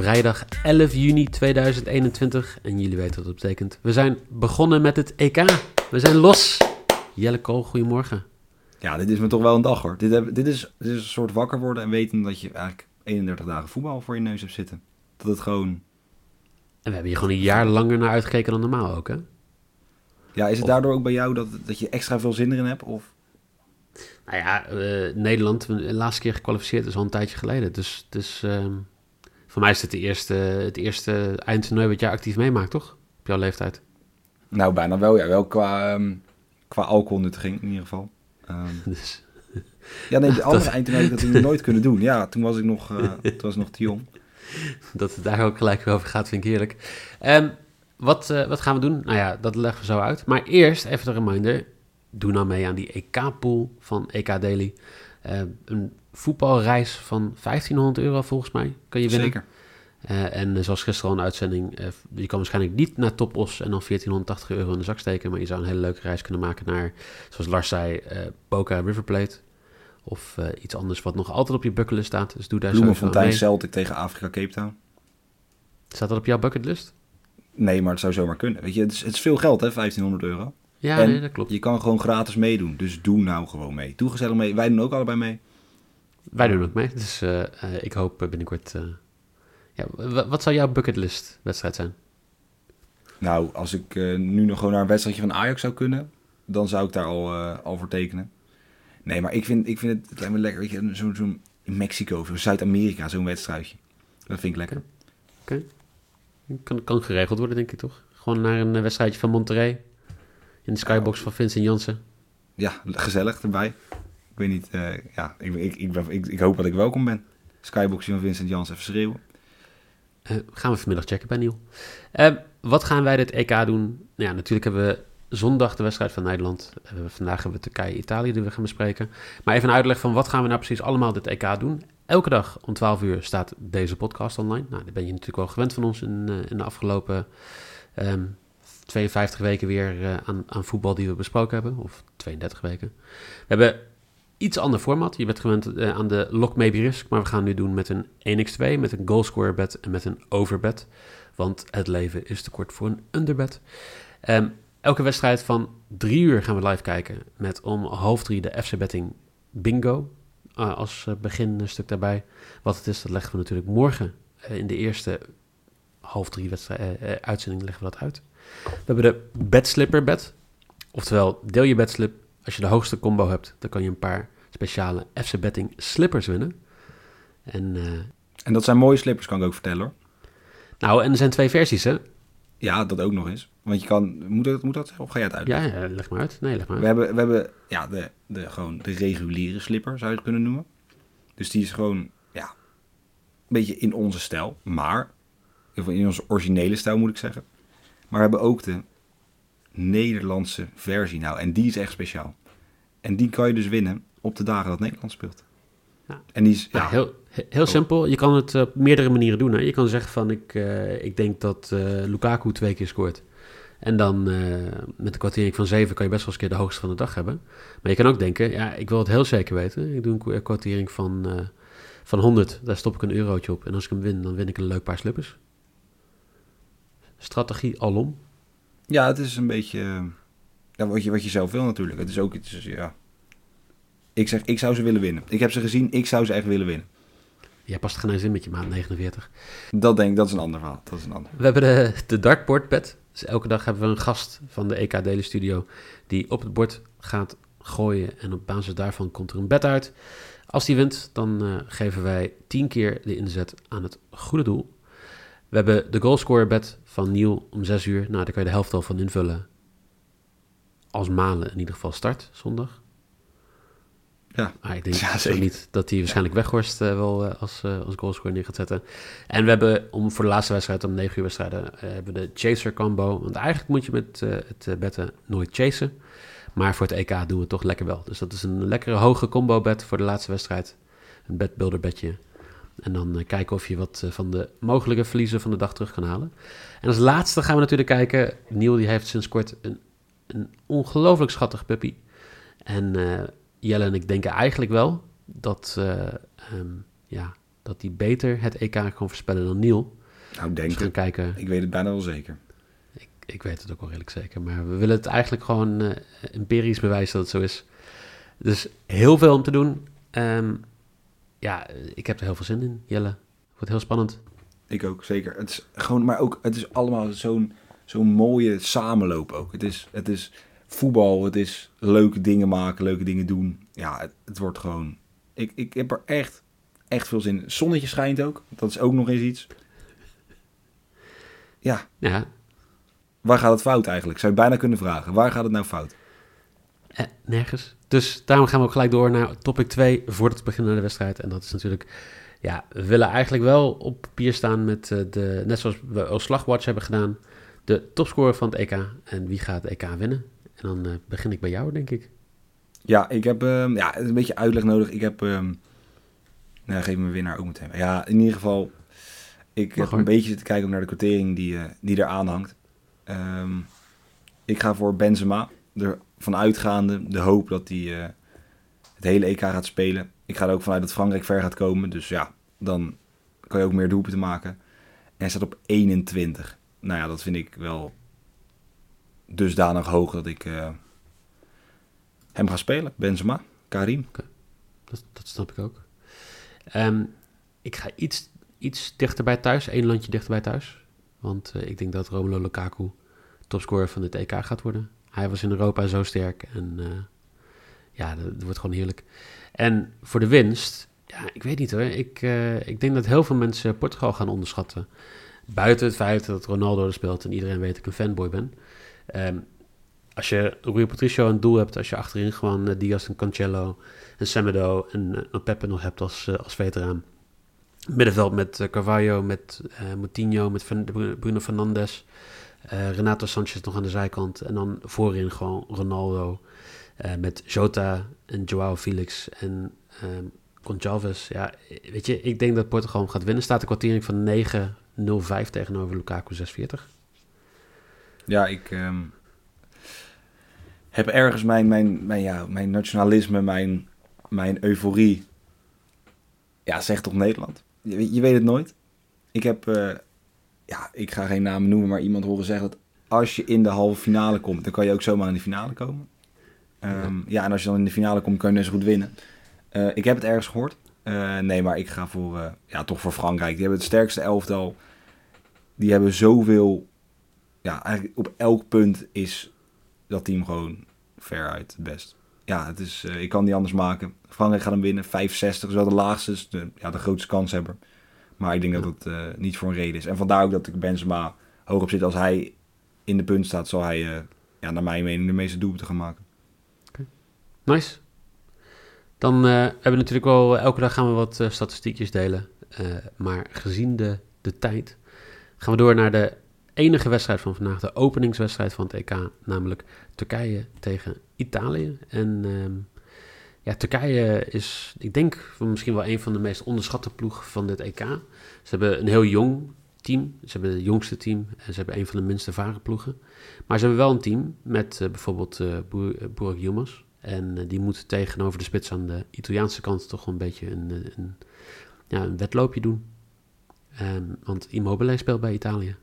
Vrijdag 11 juni 2021 en jullie weten wat dat betekent. We zijn begonnen met het EK. We zijn los. Jelle Kool, goedemorgen. Ja, dit is me toch wel een dag hoor. Dit, heb- dit, is, dit is een soort wakker worden en weten dat je eigenlijk 31 dagen voetbal voor je neus hebt zitten. Dat het gewoon... En we hebben hier gewoon een jaar langer naar uitgekeken dan normaal ook, hè? Ja, is het Of- daardoor ook bij jou dat, dat je extra veel zin erin hebt? Of... Nou ja, eh, Nederland, de laatste keer gekwalificeerd is al een tijdje geleden. Dus, dus ehm, voor mij is het de eerste, het eerste eindtoernooi wat jij actief meemaakt, toch? Op jouw leeftijd. Nou, bijna wel. Ja, wel qua, ehm, qua alcoholnuttiging in ieder geval. Ehm, Dus, ja, nee, de andere Dat- eindtoernooi had ik dat nooit kunnen doen. Ja, toen was ik nog, eh, toen was ik nog te jong. dat het daar ook gelijk over gaat, vind ik heerlijk. Ehm, wat, eh, wat gaan we doen? Nou ja, dat leggen we zo uit. Maar eerst even een reminder. Doe nou mee aan die EK-pool van EK Daily. Een voetbalreis van 1500 euro volgens mij kan je winnen. Zeker. Eh, en zoals gisteren al een uitzending, eh, je kan waarschijnlijk niet naar Topos en dan 1480 euro in de zak steken, maar je zou een hele leuke reis kunnen maken naar, zoals Lars zei, eh Boca River Plate. Of iets anders wat nog altijd op je bucketlist staat. Dus doe daar Bloemenfontein. Celtic tegen Afrika Cape Town. Staat dat op jouw bucketlist? Nee, maar het zou zomaar kunnen. Weet je, het is, het is veel geld hè, 1500 euro. Ja, En nee, dat klopt. Je kan gewoon gratis meedoen. Dus doe nou gewoon mee. Doe gezellig mee. Wij doen ook allebei mee. Wij doen ook mee. Dus eh, eh, ik hoop eh, binnenkort... ja, wat zou jouw bucketlist wedstrijd zijn? Nou, als ik nu nog gewoon naar een wedstrijdje van Ajax zou kunnen, dan zou ik daar al, al voor tekenen. Nee, maar ik vind, ik vind het, het lijkt me lekker. Weet je, zo'n Mexico of Zuid-Amerika, zo'n wedstrijdje. Dat vind ik lekker. Kan, kan geregeld worden, denk ik toch? Gewoon naar een wedstrijdje van Monterrey. In de skybox van Vincent Jansen. Ja, gezellig erbij. Ik weet niet, eh, ja, ik, ik, ik, ik, hoop dat ik welkom ben. Skyboxje van Vincent Jans even schreeuwen. Eh, gaan we vanmiddag checken bij. Eh, wat gaan wij dit EK doen? Nou ja, natuurlijk hebben we zondag de wedstrijd van Nederland. Vandaag hebben we Turkije-Italië die we gaan bespreken. Maar even een uitleg van wat gaan we nou precies allemaal dit EK doen. Elke dag om 12 uur staat deze podcast online. Nou, ben je natuurlijk wel gewend van ons in, in de afgelopen ehm, 52 weken weer aan, aan voetbal die we besproken hebben. Of 32 weken. We hebben iets ander format. Je bent gewend eh, aan de lock maybe risk, maar we gaan nu doen met een 1x2, met een goalscorer bet en met een overbet. Want het leven is te kort voor een underbet. Ehm, elke wedstrijd van drie uur gaan we live kijken met om half drie de FC Betting Bingo. eh, als eh, beginstuk daarbij. Wat het is, dat leggen we natuurlijk morgen in de eerste half drie wedstrijd, uitzending leggen we dat uit. We hebben de betslipper bet. Oftewel, deel je betslip. Als je de hoogste combo hebt, dan kan je een paar speciale FC Betting slippers winnen. En, eh, En dat zijn mooie slippers, kan ik ook vertellen hoor. nou, en er zijn twee versies, hè? Ja, dat ook nog eens. Want je kan, moet dat, moet dat? Of ga jij het uitleggen? Ja, ja, leg maar uit. Nee, leg maar We uit. hebben, we hebben ja, de, de, gewoon de reguliere slipper, zou je het kunnen noemen. Dus die is gewoon, ja, een beetje in onze stijl. Maar, in onze originele stijl moet ik zeggen. Maar we hebben ook de Nederlandse versie nou. En die is echt speciaal. En die kan je dus winnen op de dagen dat Nederland speelt. Ja. En die is, Ja, ja, heel, he- heel simpel. Je kan het op meerdere manieren doen. Hè? Je kan zeggen van, ik, eh, ik denk dat eh, Lukaku twee keer scoort. En dan eh, met een kwartiering van 7 kan je best wel eens een keer de hoogste van de dag hebben. Maar je kan ook denken, ja, ik wil het heel zeker weten. Ik doe een kwa- kwartiering van, eh, van 100. Daar stop ik een eurotje op. En als ik hem win, dan win ik een leuk paar slippers. Strategie alom. Ja, het is een beetje eh, ja, wat, je, wat je zelf wil natuurlijk. Het is ook iets, ja. Ik zeg, ik zou ze willen winnen. Ik heb ze gezien, ik zou ze echt willen winnen. Jij past geen in met je maat 49. Dat denk ik, dat is een ander verhaal. Dat is een ander. We hebben de, de dartboardpad. Dus elke dag hebben we een gast van de EK Daily Studio die op het bord gaat gooien. En op basis daarvan komt er een bed uit. Als die wint, dan eh, geven wij 10 keer de inzet aan het goede doel. We hebben de goalscorer bed van Niel om 6 uur. Nou, daar kan je de helft al van invullen. Als Malen in ieder geval start zondag. Ja. Maar ik denk Ja, zeker. niet dat hij waarschijnlijk Weghorst eh, wel eh, als, eh, als goalscorer neer gaat zetten. En we hebben om voor de laatste wedstrijd, om 9 uur wedstrijden, hebben we de chaser combo. Want eigenlijk moet je met het betten nooit chasen. Maar voor het EK doen we het toch lekker wel. Dus dat is een lekkere hoge combo bet voor de laatste wedstrijd. Een bedbuilder bedje. En dan eh, kijken of je wat eh, van de mogelijke verliezen van de dag terug kan halen. En als laatste gaan we natuurlijk kijken. Niel die heeft sinds kort een, een ongelooflijk schattig puppy. En eh, Jelle en ik denken eigenlijk wel dat, ehm, ja, dat hij beter het EK kan voorspellen dan Niel. Nou, Dus denk gaan ik. kijken. Ik weet het bijna wel zeker. Ik, ik weet het ook wel redelijk zeker. Maar we willen het eigenlijk gewoon empirisch bewijzen dat het zo is. Dus heel veel om te doen. Ehm, ja, ik heb er heel veel zin in, Jelle. Wordt heel spannend. Ik ook, zeker. Het is gewoon, maar ook, het is allemaal zo'n zo'n mooie samenloop ook. Het is, het is voetbal, het is leuke dingen maken, leuke dingen doen. Ja, het, het wordt gewoon... Ik, ik heb er echt, echt veel zin in. Zonnetje schijnt ook, dat is ook nog eens iets. Ja, Ja, waar gaat het fout eigenlijk? Zou je bijna kunnen vragen. Waar gaat het nou fout? Eh, nergens. Dus daarom gaan we ook gelijk door naar topic 2 voordat we beginnen naar de wedstrijd. En dat is natuurlijk, ja, we willen eigenlijk wel op papier staan met eh, de, net zoals we als Slagwatch hebben gedaan, de topscorer van het EK. En wie gaat het EK winnen? En dan eh, begin ik bij jou, denk ik. Ja, ik heb ehm, ja, een beetje uitleg nodig. Ik heb... nou, geef me winnaar ook meteen. Ja, in ieder geval... Ik heb een beetje zitten kijken naar de quotering die, eh die eraan hangt. Ehm, ik ga voor Benzema. Ervan uitgaande de hoop dat hij eh, het hele EK gaat spelen. Ik ga er ook vanuit dat Frankrijk ver gaat komen. Dus ja, dan kan je ook meer doelpunten maken. En hij staat op 21. Nou ja, dat vind ik wel dusdanig hoog dat ik eh, hem ga spelen. Benzema, Karim. Dat, dat snap ik ook. Ehm, ik ga iets, iets dichterbij thuis, één landje dichterbij thuis. Want eh, ik denk dat Romelu Lukaku topscorer van het EK gaat worden. Hij was in Europa zo sterk en eh, ja, dat, wordt gewoon heerlijk. En voor de winst, ja, ik weet niet hoor. Ik, eh, ik denk dat heel veel mensen Portugal gaan onderschatten. Buiten het feit dat Ronaldo er speelt en iedereen weet dat ik een fanboy ben. Ehm, als je Rui Patricio het doel hebt, als je achterin gewoon eh, Diaz en Cancelo en Semedo en uh, Pepe nog hebt als, als veteraan. Middenveld met Carvalho, met Moutinho, met Bruno Fernandes. Uh, Renato Sanchez nog aan de zijkant. En dan voorin gewoon Ronaldo. Uh, met Jota en Joao Felix en um, Gonçalves. Ja, weet je, ik denk dat Portugal gaat winnen. Staat de kwartering van 9-0-5 tegenover Lukaku 6-40. Ja, ik um, heb ergens mijn, mijn, mijn, ja, mijn nationalisme, mijn, mijn euforie. Ja, zeg toch Nederland. Je, weet het nooit. Ik heb, uh, ja, ik ga geen namen noemen, maar iemand horen zeggen dat als je in de halve finale komt, dan kan je ook zomaar in de finale komen. Um, ja. en als je dan in de finale komt, kan je net zo goed winnen. Uh, ik heb het ergens gehoord. Uh, nee, maar ik ga voor, uh, ja, toch voor Frankrijk. Die hebben het sterkste elftal. Die hebben zoveel, ja, eigenlijk op elk punt is dat team gewoon veruit het best. Ja, het is, ik kan niet anders maken. Frankrijk gaat hem winnen. 65 is wel de laagste, de, ja, de grootste kans hebben. Maar ik denk dat het niet voor een reden is. En vandaar ook dat ik Benzema hoog op zit. Als hij in de punt staat, zal hij, ja, naar mijn mening, de meeste doelpunten gaan maken. Nice. Dan uh, hebben we natuurlijk wel, elke dag gaan we wat statistiekjes delen. Maar gezien de, de tijd gaan we door naar de enige wedstrijd van vandaag. De openingswedstrijd van het EK, namelijk Turkije tegen Italië. En um, ja, Turkije is, ik denk, misschien wel een van de meest onderschatte ploegen van dit EK. Ze hebben een heel jong team. Ze hebben het jongste team en ze hebben een van de minste varen ploegen. Maar ze hebben wel een team met bijvoorbeeld Burak Yilmaz. En uh, die moet tegenover de spits aan de Italiaanse kant toch een beetje een, een, ja, een wedloopje doen. Um, want Immobile speelt bij Italië.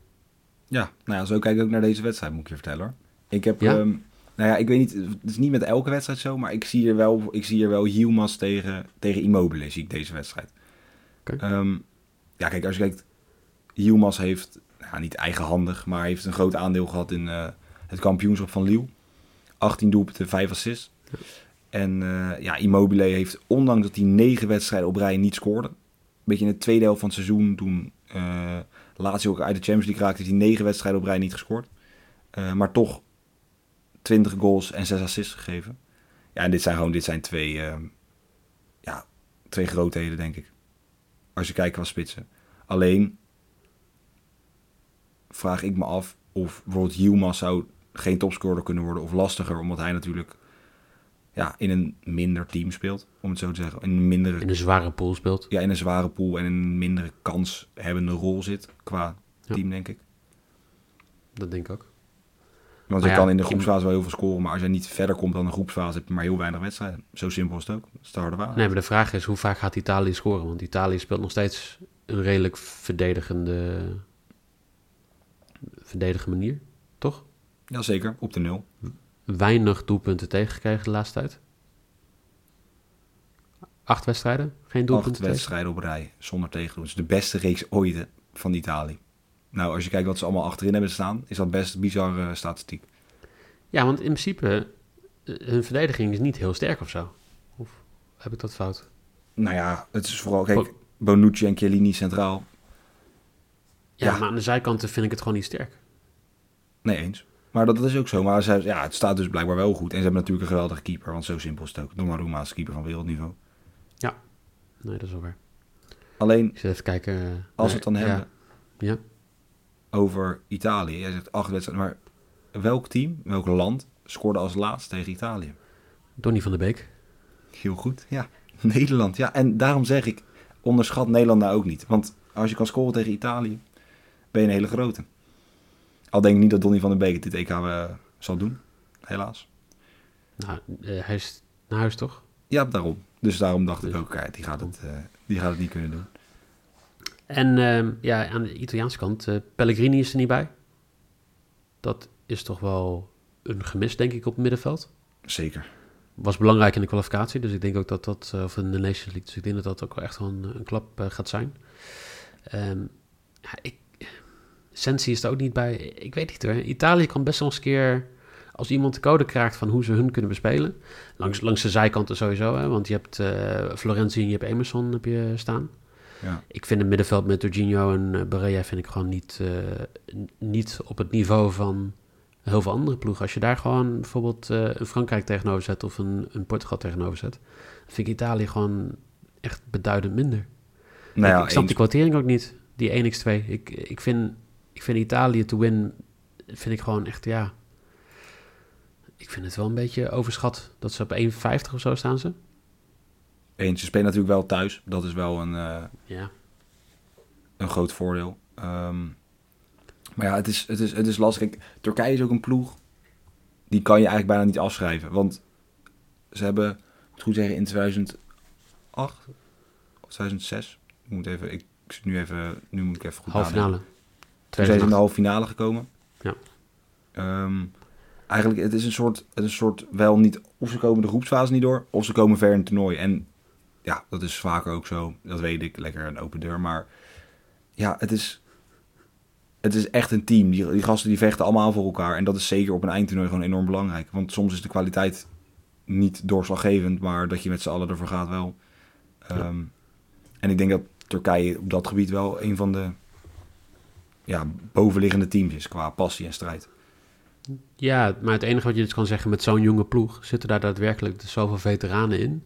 Ja, nou ja, zo kijk ik ook naar deze wedstrijd, moet ik je vertellen hoor. Ik heb, ja? Um, nou ja, ik weet niet, het is niet met elke wedstrijd zo, maar ik zie hier wel, ik zie hier wel Yilmaz tegen, tegen Immobile, zie ik deze wedstrijd. Um, ja, kijk, als je kijkt, Yilmaz heeft, nou, niet eigenhandig, maar heeft een groot aandeel gehad in uh, het kampioenschap van Lille. 18 doelpunten, 5 assists. En uh, ja, Immobile heeft, ondanks dat hij negen wedstrijden op rij niet scoorde, een beetje in de tweede helft van het seizoen, toen uh, Lazio ook uit de Champions League raakte, heeft hij negen wedstrijden op rij niet gescoord. Uh, maar toch 20 goals en 6 assists gegeven. Ja, en dit zijn gewoon dit zijn twee, twee grootheden, denk ik. Als je kijkt qua spitsen. Alleen vraag ik me af of bijvoorbeeld Yilmaz zou geen topscorer kunnen worden of lastiger, omdat hij natuurlijk ja, in een minder team speelt, om het zo te zeggen. In een mindere, In een zware pool speelt. ja, in een zware pool en in een mindere kans hebbende rol zit qua Ja. team, denk ik. Dat denk ik ook. Want Maar je ja, kan in de groepsfase wel heel veel scoren, maar als je niet verder komt dan de groepsfase, heb je maar heel weinig wedstrijden. Zo simpel is het ook. Dat is de harde waarheid. Nee, maar de vraag is hoe vaak gaat Italië scoren? Want Italië speelt nog steeds een redelijk verdedigende, verdedigende manier, toch? Jazeker, op de nul. Weinig doelpunten tegengekregen de laatste tijd. Acht wedstrijden, geen Acht doelpunten tegen. wedstrijden op rij, zonder tegendoen. Het is de beste reeks ooit van Italië. Nou, als je kijkt wat ze allemaal achterin hebben staan, is dat best een bizarre statistiek. Ja, want in principe, eh, hun verdediging is niet heel sterk of zo. Of heb ik dat fout? Nou ja, het is vooral, kijk, Bonucci en Chiellini centraal. Ja, Ja. maar aan de zijkanten vind ik het gewoon niet sterk. Nee, eens. Maar dat, dat is ook zo. Maar zij, ja, het staat dus blijkbaar wel goed. En ze hebben natuurlijk een geweldige keeper, want zo simpel is het ook. Donnarumma is keeper van wereldniveau. Nee, dat is wel waar. Alleen, Ik even kijken. eh, als we het dan ja, hebben Ja, over Italië. Jij zegt acht wedstrijden, maar welk team, welk land scoorde als laatste tegen Italië? Donny van der Beek. Heel goed, ja. Nederland, ja. En daarom zeg ik, onderschat Nederland nou ook niet. Want als je kan scoren tegen Italië, ben je een hele grote. Al denk ik niet dat Donny van der Beek dit EK eh, zal doen, helaas. Nou, eh, hij is naar huis toch? Ja, daarom. Dus daarom dacht ik Dus- ook, ja, die, gaat het, eh, die gaat het niet kunnen doen. En ehm, ja, aan de Italiaanse kant, eh, Pellegrini is er niet bij. Dat is toch wel een gemis, denk ik, op het middenveld. Zeker. Was belangrijk in de kwalificatie, dus ik denk ook dat dat, eh, of in de Nations League, dus ik denk dat dat ook wel echt wel een, een klap eh, gaat zijn. Ja, ik, Sensi is er ook niet bij. Ik weet niet hoor. Italië kan best wel eens een keer, als iemand de code krijgt van hoe ze hun kunnen bespelen. Langs, langs de zijkanten sowieso, hè, want je hebt Florenzi en je hebt Emerson heb je staan. Ja. Ik vind het middenveld met Jorginho en uh, Barella vind ik gewoon niet, eh, niet op het niveau van heel veel andere ploegen. Als je daar gewoon bijvoorbeeld eh, een Frankrijk tegenover zet of een, een Portugal tegenover zet, vind ik Italië gewoon echt beduidend minder. Nou ja, ik, ik snap eens. die kwartering ook niet, die 1x2. Ik, ik, vind, ik vind Italië to win, vind ik gewoon echt, ja... Ik vind het wel een beetje overschat dat ze op 1,50 of zo staan ze. Eens, ze spelen natuurlijk wel thuis. Dat is wel een, eh, Ja, een groot voordeel. Ehm, maar ja, het is, het, is, het is lastig. Kijk, Turkije is ook een ploeg. Die kan je eigenlijk bijna niet afschrijven. Want ze hebben, ik moet goed zeggen, in 2008 of 2006. Ik moet even, ik zit nu even, nu moet ik even goed halve nadenken. finale. Toen zijn ze in de 2008. halve finale gekomen. Ja. Ehm, eigenlijk, het is een soort, het is een soort wel niet, of ze komen de groepsfase niet door, of ze komen ver in het toernooi. En ja, dat is vaker ook zo. Dat weet ik, lekker een open deur. Maar ja, het is, het is echt een team. Die, die gasten die vechten allemaal voor elkaar. En dat is zeker op een eindtoernooi gewoon enorm belangrijk. Want soms is de kwaliteit niet doorslaggevend, maar dat je met z'n allen ervoor gaat wel. Ehm, En ik denk dat Turkije op dat gebied wel een van de ja, bovenliggende teams is qua passie en strijd. Ja, maar het enige wat je dus kan zeggen met zo'n jonge ploeg, zitten daar daadwerkelijk zoveel veteranen in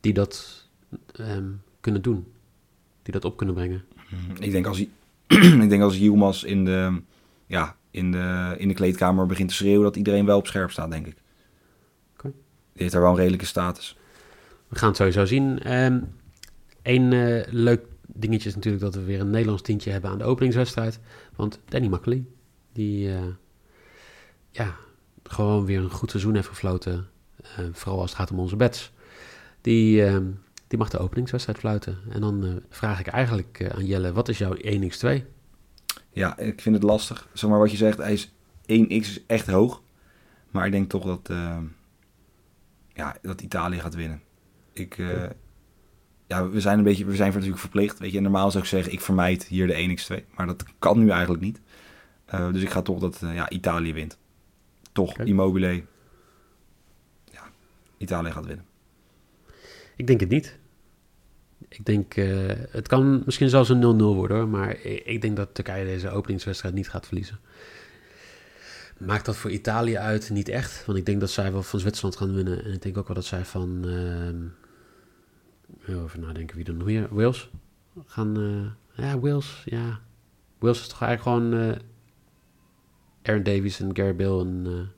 die dat ehm, kunnen doen. Die dat op kunnen brengen. Ik denk als, hij- ik denk als Yilmaz in de, ja, in, de, in de kleedkamer begint te schreeuwen, dat iedereen wel op scherp staat, denk ik. Die heeft daar wel een redelijke status. We gaan het sowieso zien. Ehm Eén eh, leuk dingetje is natuurlijk dat we weer een Nederlands tientje hebben aan de openingswedstrijd. Want Danny Makkely, die eh, ja, gewoon weer een goed seizoen heeft gefloten. eh, vooral als het gaat om onze bets. Die, ehm, die mag de openingswedstrijd fluiten. En dan eh, vraag ik eigenlijk eh, aan Jelle, wat is jouw 1x2? Ja, ik vind het lastig. Zeg maar wat je zegt, hij is 1x is echt hoog. Maar ik denk toch dat, eh, ja, dat Italië gaat winnen. Ik, ja, we zijn een beetje, we zijn natuurlijk verplicht. Weet je, normaal zou ik zeggen, ik vermijd hier de 1x2. Maar dat kan nu eigenlijk niet. Dus ik ga toch dat ja, Italië wint. Toch. Immobile. Ja, Italië gaat winnen. Ik denk het niet. Ik denk, eh, het kan misschien zelfs een 0-0 worden hoor, maar ik, denk dat Turkije deze openingswedstrijd niet gaat verliezen. Maakt dat voor Italië uit? Niet echt, want ik denk dat zij wel van Zwitserland gaan winnen. En ik denk ook wel dat zij van, ehm, Even nadenken wie er nog meer. Wales. Gaan, eh, ja, Wales, ja. Wales is toch eigenlijk gewoon eh, Aaron Davies en Gary Bill en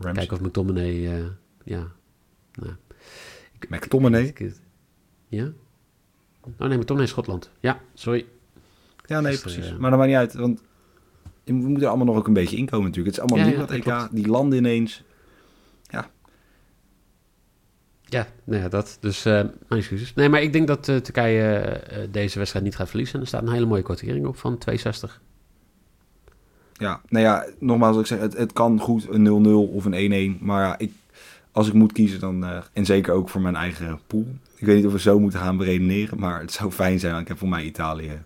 kijken of McTominay, ja. Nou, McTominay? ik- ik- ja? Oh nee, McTominay is Schotland. Ja, sorry. Ja, nee, precies. Maar dat maakt niet uit, want we moeten er allemaal nog ook een beetje inkomen natuurlijk. Het is allemaal Ja, nieuw, ja, dat EK. klopt. Die landen ineens. Ja, nou ja, dat. Dus eh, mijn excuses. Nee, maar ik denk dat eh, Turkije eh, deze wedstrijd niet gaat verliezen. En er staat een hele mooie quotering op van 260. Ja, nou ja, nogmaals, ik zeg, het, het kan goed een 0-0 of een 1-1. Maar ja, ik, als ik moet kiezen, dan... eh, en zeker ook voor mijn eigen pool. Ik weet niet of we zo moeten gaan beredeneren, maar het zou fijn zijn. Want ik heb voor mij Italië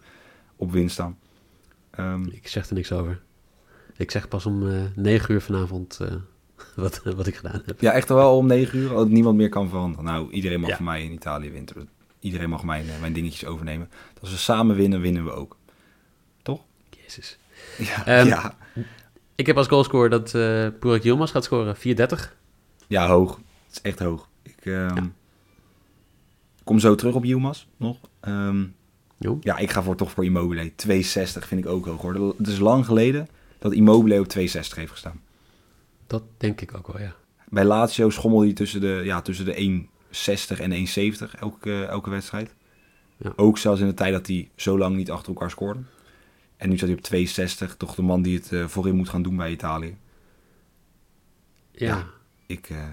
op winst staan. Ehm, Ik zeg er niks over. Ik zeg pas om eh 9 uur vanavond eh, wat, wat ik gedaan heb. ja, echt wel om 9 uur, dat niemand meer kan veranderen. Nou, iedereen mag Ja. voor mij in Italië winnen. Iedereen mag mijn, mijn dingetjes overnemen. Als we samen winnen, winnen we ook. Jezus. Ja, Ehm, ja. Ik heb als goalscorer dat eh Burak Yilmaz gaat scoren. 430. Ja hoog. Het is echt hoog. Ik ehm, kom zo terug op Yilmaz nog. Ehm. Ja, ik ga voor, toch voor Immobile. 260 vind ik ook hoog hoor. Het is lang geleden dat Immobile op 260 heeft gestaan. Dat denk ik ook wel, ja. Bij Lazio schommelde hij tussen de, ja, tussen de 160 en 170 elke, elke wedstrijd. Ja. Ook zelfs in de tijd dat hij zo lang niet achter elkaar scoorde. En nu staat hij op 260. Toch de man die het eh, voorin moet gaan doen bij Italië. Ja. Ja. Ik, eh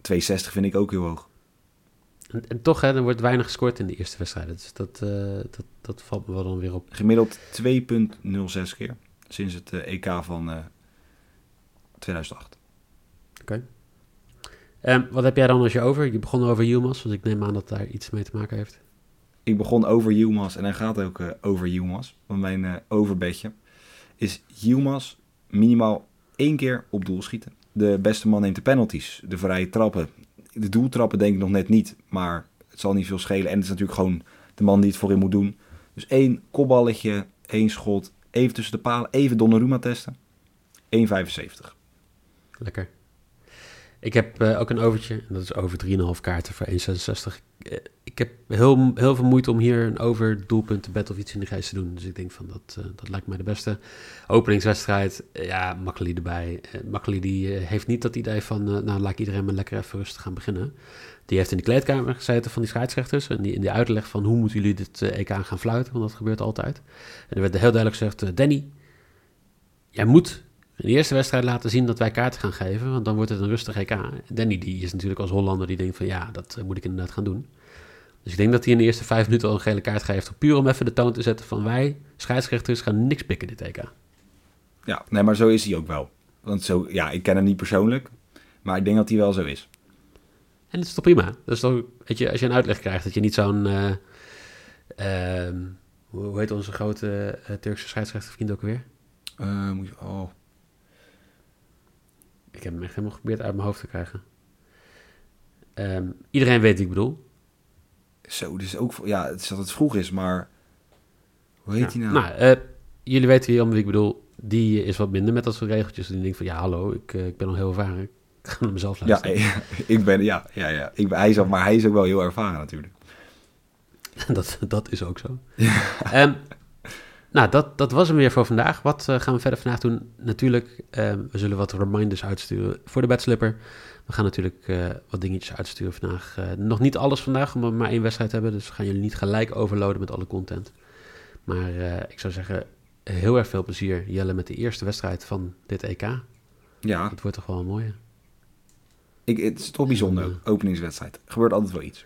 260 vind ik ook heel hoog. En, en toch, hè, er wordt weinig gescoord in de eerste wedstrijden. Dus dat, eh, dat, dat valt me wel dan weer op. Gemiddeld 2,06 keer. Sinds het eh, EK van eh 2008. Ehm, wat heb jij dan als je over? Je begon over Yilmaz, dus ik neem aan dat daar iets mee te maken heeft. Ik begon over Yilmaz en hij gaat ook over Yilmaz. Want mijn eh, overbedje is Yilmaz minimaal één keer op doel schieten. De beste man neemt de penalties, de vrije trappen. De doeltrappen denk ik nog net niet, maar het zal niet veel schelen. En het is natuurlijk gewoon de man die het voorin moet doen. Dus één kopballetje, één schot, even tussen de palen, even Donnarumma testen. 1,75. Lekker. Ik heb eh, ook een overtje, en dat is over 3,5 kaarten voor 1,66. Eh, ik heb heel, heel veel moeite om hier een over doelpunten bed of iets in de geest te doen. Dus ik denk van, dat, eh, dat lijkt mij de beste. Openingswedstrijd, ja, Makkeli erbij. Makkeli die heeft niet dat idee van, nou laat ik iedereen maar lekker even rustig gaan beginnen. Die heeft in de kleedkamer gezeten van die scheidsrechters. En die, in die uitleg van hoe moeten jullie dit EK gaan fluiten, want dat gebeurt altijd. En er werd heel duidelijk gezegd, Danny, jij moet in de eerste wedstrijd laten zien dat wij kaarten gaan geven, want dan wordt het een rustig EK. Danny die is natuurlijk als Hollander die denkt van ja, dat eh, moet ik inderdaad gaan doen. Dus ik denk dat hij in de eerste vijf minuten al een gele kaart geeft, puur om even de toon te zetten van wij, scheidsrechters, gaan niks pikken dit EK. Ja, nee, maar zo is hij ook wel. Want zo, ja, ik ken hem niet persoonlijk, maar ik denk dat hij wel zo is. En dat is toch prima? Dat is toch, weet je, als je een uitleg krijgt, dat je niet zo'n, ehm, hoe heet onze grote eh, Turkse scheidsrechtervriend ook weer? Moet je, oh, Ik heb hem echt helemaal geprobeerd uit mijn hoofd te krijgen. Ehm, iedereen weet wie ik bedoel. Zo, dus ook, ja, het is dat het vroeg is, maar hoe heet Ja. hij nou? Nou, eh, jullie weten wie ik bedoel. Die is wat minder met dat soort regeltjes. Die denkt van, ja, hallo, ik, eh, ik ben al heel ervaren. Ik ga naar mezelf ja, luisteren. eh, ik ben, ja, ja, ja. Ik ben, hij is, maar hij is ook wel heel ervaren natuurlijk. dat, dat is ook zo. Ehm, nou, dat, dat was hem weer voor vandaag. Wat eh, gaan we verder vandaag doen? Natuurlijk, ehm, we zullen wat reminders uitsturen voor de bedslipper. We gaan natuurlijk eh, wat dingetjes uitsturen vandaag. Eh, nog niet alles vandaag, omdat we maar één wedstrijd hebben. Dus we gaan jullie niet gelijk overloaden met alle content. Maar eh, ik zou zeggen, heel erg veel plezier, Jelle, met de eerste wedstrijd van dit EK. Ja, Het wordt toch wel een mooie. ik, het is toch bijzonder, openingswedstrijd. Er gebeurt altijd wel iets.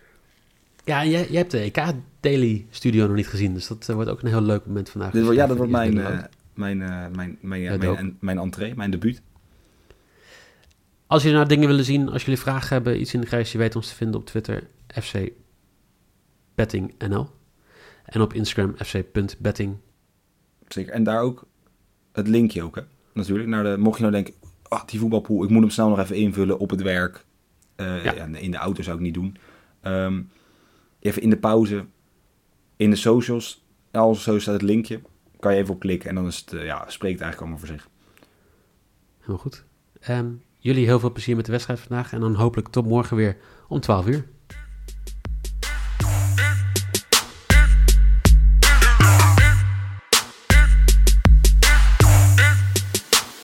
Ja, en jij, jij hebt de EK Daily Studio nog niet gezien. Dus dat eh, wordt ook een heel leuk moment vandaag. Dit wordt, ja, dat wordt mijn, eh, mijn, eh, mijn, mijn, ja, Ja, mijn, dope. en- mijn entree, mijn debuut. Als jullie nou dingen willen zien, als jullie vragen hebben, iets in de grijs, je weet ons te vinden op Twitter, FC BettingNL. En op Instagram, fc.betting. Zeker. En daar ook het linkje ook, hè. Natuurlijk, naar de, mocht je nou denken, ah, die voetbalpool, ik moet hem snel nog even invullen op het werk. Ja. in de auto zou ik niet doen. Ehm, even in de pauze, in de socials, als zo staat het linkje, kan je even op klikken en dan is het, eh, ja, spreekt eigenlijk allemaal voor zich. Helemaal goed. Ehm, jullie heel veel plezier met de wedstrijd vandaag. En dan hopelijk tot morgen weer om 12 uur.